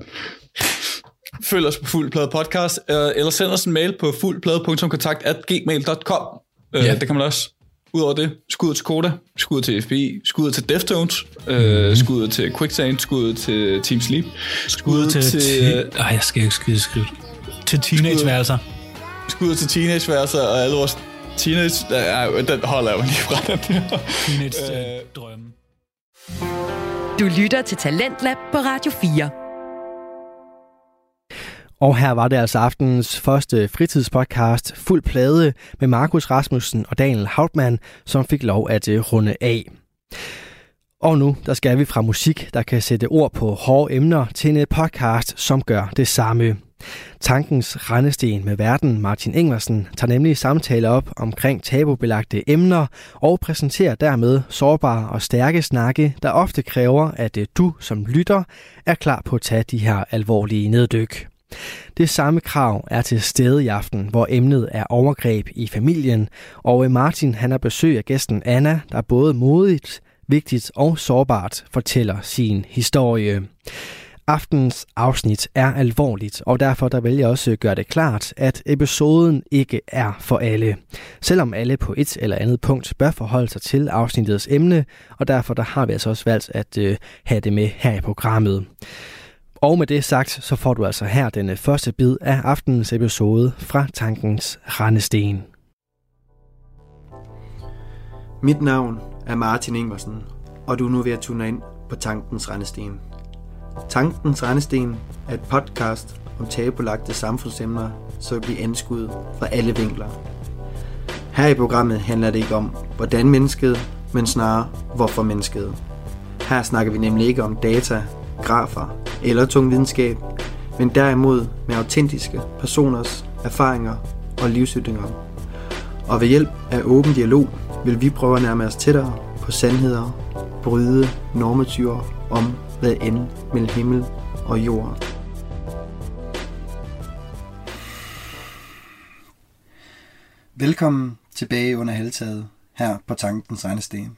Følg os på Fuldplade Podcast, øh, eller send os en mail på fuldplade.kontakt.gmail.com. Øh, Ja. Det kan man også. Udover det, skud til Koda, skud til FBI, skud til Deftones, øh, skud til Quicksand, skud til Team Sleep, skud Ud til... til, øh, jeg skal ikke skide skrive. Til teenageværelser. skud til teenageværelser og alle vores teenage... Ja, den holder jeg mig lige fra den der. Teenage-drømme. Du lytter til Talentlab på Radio 4. Og her var det altså aftenens første fritidspodcast, fuld plade med Markus Rasmussen og Daniel Hauptmann, som fik lov at øh, runde af. Og nu, der skal vi fra musik, der kan sætte ord på hårde emner, til en podcast, som gør det samme. Tankens rendesten med verden Martin Engelsen tager nemlig samtale op omkring tabubelagte emner og præsenterer dermed sårbare og stærke snakke, der ofte kræver, at øh, du som lytter er klar på at tage de her alvorlige neddyk. Det samme krav er til stede i aften, hvor emnet er overgreb i familien, og øh, Martin han har besøg af gæsten Anna, der både modigt, vigtigt og sårbart fortæller sin historie. Aftens afsnit er alvorligt, og derfor der vil jeg også øh, gøre det klart, at episoden ikke er for alle. Selvom alle på et eller andet punkt bør forholde sig til afsnittets emne, og derfor der har vi altså også valgt at øh, have det med her i programmet. Og med det sagt, så får du altså her den øh, første bid af aftenens episode fra Tankens Randesten. Mit navn er Martin Ingersen, og du er nu ved at tune ind på Tankens Randesten. Tankens Randesten er et podcast om tabulagte samfundsemner, så vi bliver anskuet fra alle vinkler. Her i programmet handler det ikke om, hvordan mennesket, men snarere, hvorfor mennesket. Her snakker vi nemlig ikke om data, grafer eller tung videnskab, men derimod med autentiske personers erfaringer og livsytringer. Og ved hjælp af åben dialog vil vi prøve at nærme os tættere på sandheder, bryde normativer om, hvad end mellem himmel og jord. Velkommen tilbage under halvtaget. her på Tankens Regnesten.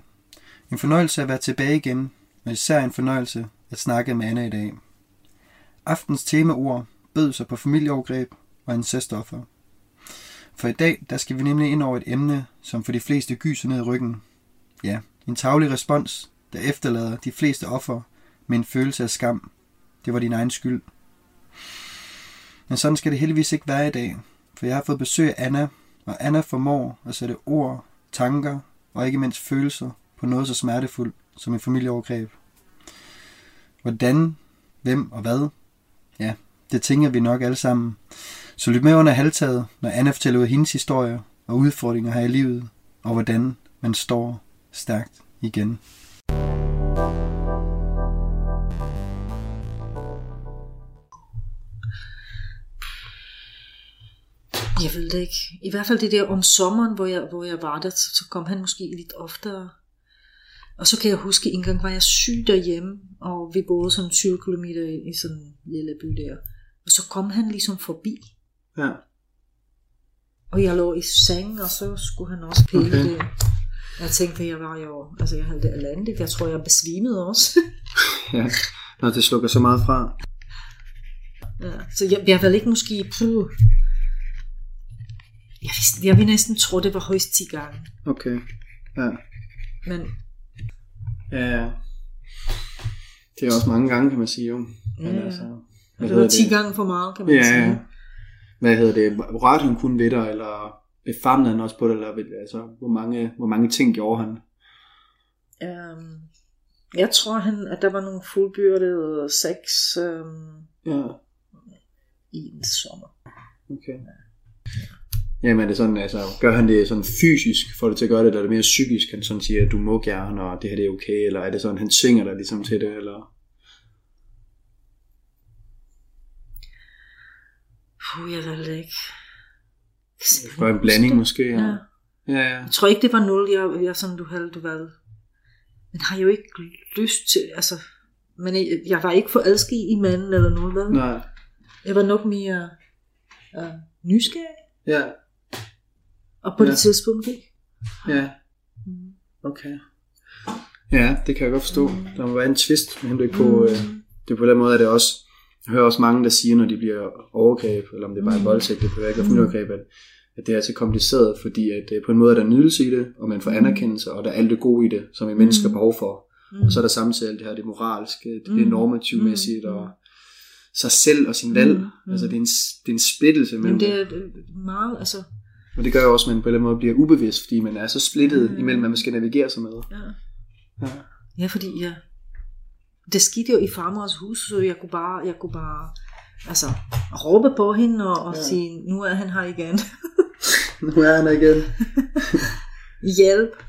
En fornøjelse at være tilbage igen, og især en fornøjelse at snakke med Anna i dag. Aftens temaord bød sig på familieovergreb og incestoffer. For i dag, der skal vi nemlig ind over et emne, som for de fleste gyser ned i ryggen. Ja, en tavlig respons, der efterlader de fleste offer med en følelse af skam. Det var din egen skyld. Men sådan skal det heldigvis ikke være i dag, for jeg har fået besøg af Anna, og Anna formår at sætte ord, tanker og ikke mindst følelser på noget så smertefuldt som en familieovergreb. Hvordan, hvem og hvad? Ja, det tænker vi nok alle sammen. Så lyt med under halvtaget, når Anna fortæller ud af hendes historier og udfordringer her i livet, og hvordan man står stærkt igen. Jeg ved det ikke. I hvert fald det der om sommeren, hvor jeg, hvor jeg var der, så, så kom han måske lidt oftere. Og så kan jeg huske, en gang var jeg syg derhjemme, og vi boede sådan 20 km i, sådan en lille by der. Og så kom han ligesom forbi, Ja, og jeg lå i seng, og så skulle han også pille Okay. det. Jeg tænkte, jeg var jo, altså jeg havde det elendigt. Jeg tror, jeg besvimede også. ja. Når det slukker så meget fra. ja. Så jeg, jeg vil ikke måske puh. Jeg, vidste, jeg vil næsten tro, det var højst 10 gange. Okay. Ja. Men Ja, ja. Det er også mange gange, kan man sige jo. Men Ja. altså, hvad det var hedder 10 gange for meget, kan man Ja, sige. ja. Hvad hedder det? Rørte han kun ved dig, eller famlede han også på dig, eller ved- altså, hvor mange, hvor mange ting gjorde han? Um, jeg tror, han, at der var nogle fuldbyrdede sex um, Ja, i en sommer. okay. Jamen er det sådan, altså, gør han det sådan fysisk, for det til at gøre det, eller er det mere psykisk, han sådan siger, at du må gerne, og det her det er okay, eller er det sådan, han tvinger dig ligesom til det, eller? Puh, jeg ved det ikke. Det var en blanding måske, ja. Ja. Ja, ja. Jeg tror ikke, det var nul, jeg, jeg sådan, du havde, du valgte. Men har jo ikke lyst til, altså, men jeg, jeg var ikke forelsket i manden eller noget, vel? Nej. Jeg var nok mere uh, nysgerrig, Ja, og på Ja. det tidspunkt ikke. ja. Okay. Ja, det kan jeg godt forstå. Der må være en twist med henblik på, øh, det på den måde, at det også, jeg hører også mange, der siger, når de bliver overgreb, eller om det er bare er voldtægt, det være ikke familieovergreb, at, at det er så kompliceret, fordi at øh, på en måde er der nydelse i det, og man får anerkendelse, og der er alt det gode i det, som vi mennesker har behov for. Og så er der samtidig alt det her, det moralske, det, det normativmæssigt, og sig selv og sin valg. Altså det er en, det er en splittelse mellem Men det er det er meget, altså, Og det gør jo også, at man på en eller anden måde bliver ubevidst, fordi man er så splittet imellem, hvad man skal navigere sig med. ja. Ja. Ja, fordi ja, det skete jo i farmors hus, så jeg kunne bare, jeg kunne bare altså, råbe på hende og, og ja. sige, nu er han her igen. Nu er han her igen. Hjælp.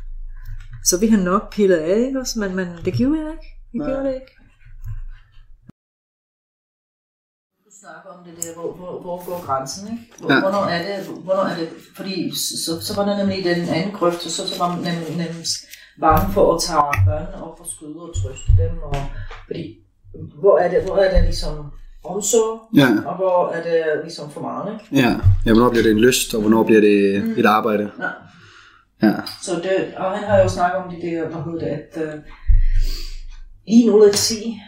Så vi har nok pillet af, ikke også? Men, men det gjorde jeg ikke. Jeg Nej. gjorde det ikke. Du snakker om det der, hvor, hvor, hvor går grænsen, ikke? Hvor, Ja. hvornår, er det, hvornår er det, fordi så, så var der nemlig den anden grøft, og så, så var man nemlig, nemlig bange for at tage børnene op og skyde og trøste dem, og, fordi hvor er det, hvor er det ligesom omsorg, Ja. og hvor er det ligesom for meget, ikke? Ja. ja, hvornår bliver det en lyst, og hvornår bliver det et arbejde? Ja. Ja. Så det, og han har jo snakket om de der, hvad hedder det, at uh, i 0 af 10,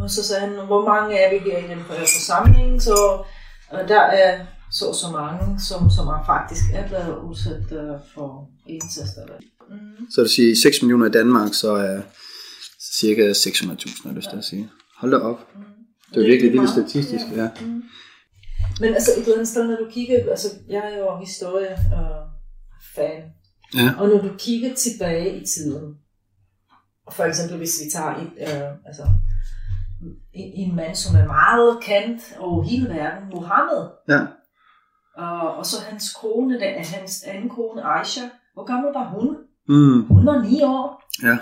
og så sagde han, hvor mange er vi her i den forsamling, så uh, der er så og så mange, som, som er faktisk er blevet udsat uh, for incest. Mm. Så det siger, 6 millioner i Danmark, så er cirka 600.000, har lyst til at sige. Hold da op. Det er virkelig vildt statistisk, ja. Men altså et eller andet sted, når du kigger, altså jeg er jo historie uh, fan, Ja. og når du kigger tilbage i tiden, og for eksempel hvis vi tager et, uh, altså, en, en mand, som er meget kendt over hele verden, Mohammed, Ja. og, og så hans kone, der, hans anden kone, Aisha, hvor gammel var hun? Mm. Hun var 9 år. Ja.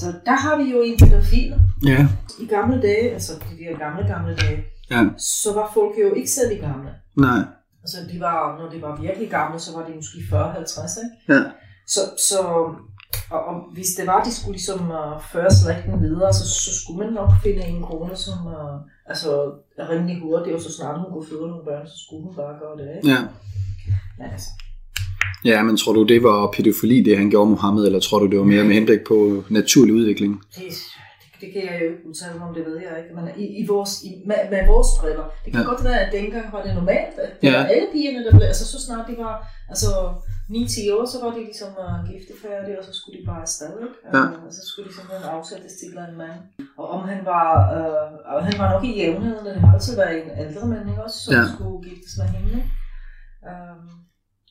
Så der har vi jo en pædofil. Ja. I gamle dage, altså de der gamle, gamle dage, Ja. så var folk jo ikke særlig gamle. Nej. Altså, de var, når de var virkelig gamle, så var de måske 40-50, ikke? Ja. Så, så og, og hvis det var, de skulle ligesom uh, føre slægten videre, så, så skulle man nok finde en kone, som uh, altså, er rimelig hurtig, og så snart hun kunne føde nogle børn, så skulle hun bare gøre det, ikke? Ja. Men altså, Ja, men tror du, det var pædofili, det han gjorde Mohammed, eller tror du, det var mere med henblik på naturlig udvikling? Det, det, det kan jeg jo ikke udtale mig om, det ved jeg ikke. Men i, i vores, i, med, med vores briller, det kan Ja. godt være, at dengang var det normalt, at det ja. var alle pigerne, der blev, altså så snart de var, altså 9-10 år, så var de ligesom uh, giftefærdige, og så skulle de bare afsted? Ja. Uh, så skulle de simpelthen afsættes til en mand. Og om han var, uh, og han var nok i jævnheden, det har altid været en ældre mand, ikke også, som Ja. skulle giftes med hende? Um,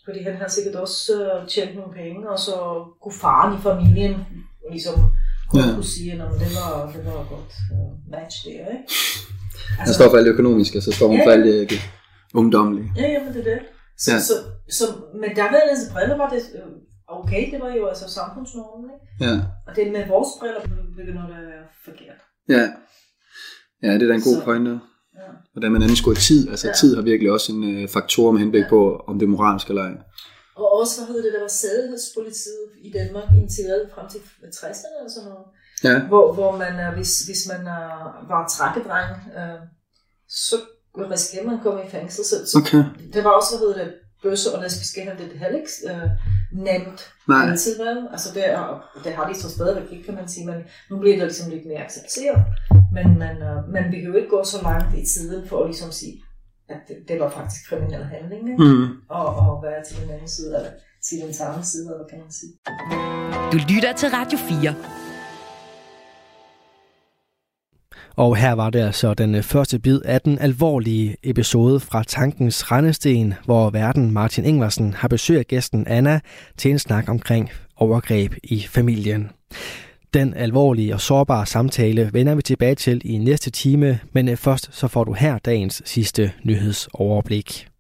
fordi han har sikkert også uh, tjent nogle penge, og så kunne faren i familien ligesom godt Ja. kunne sige, at det var, det var godt uh, match der, ikke? Han står for alt det økonomiske, og så står hun Ja. for alt det. Ja, ja, men det er det. Så, Ja. ja. Så, så med daværende briller var det øh, okay, det var jo altså samfundsnormen, ikke? Ja. Og det med vores briller begynder det at være forkert. Ja. Ja, det er da en god Så- pointe. Ja. Hvordan man anskuer tid. Altså Ja. tid har virkelig også en øh, faktor med henblik på, om det er moralsk eller ej. Og også, hvad hedder det, der var sædelighedspolitiet i Danmark indtil frem til 60'erne eller sådan noget. Ja. Hvor, hvor man, hvis, hvis man øh, var trækkedreng, øh, så risikerer man at komme i fængsel. Så, så Okay. det var også, hvad hedder det, bøsse og lesbiske handel, det er heller ikke øh, nemt Nej. altid, vel? Altså det, er, det har de så stadigvæk ikke, kan man sige, men nu bliver det ligesom lidt mere accepteret. Men man, øh, man vil jo ikke gå så langt i tiden for at ligesom sige, at det, det var faktisk kriminel handling, ikke? Mm. Og, og være til den anden side, eller til den samme side, eller hvad kan man sige. Du lytter til Radio 4. Og her var det altså den øh, første bid af den alvorlige episode fra Tankens Rendesten, hvor verden Martin Ingvarsen har besøg af gæsten Anna til en snak omkring overgreb i familien. Den alvorlige og sårbare samtale vender vi tilbage til i næste time, men øh, først så får du her dagens sidste nyhedsoverblik.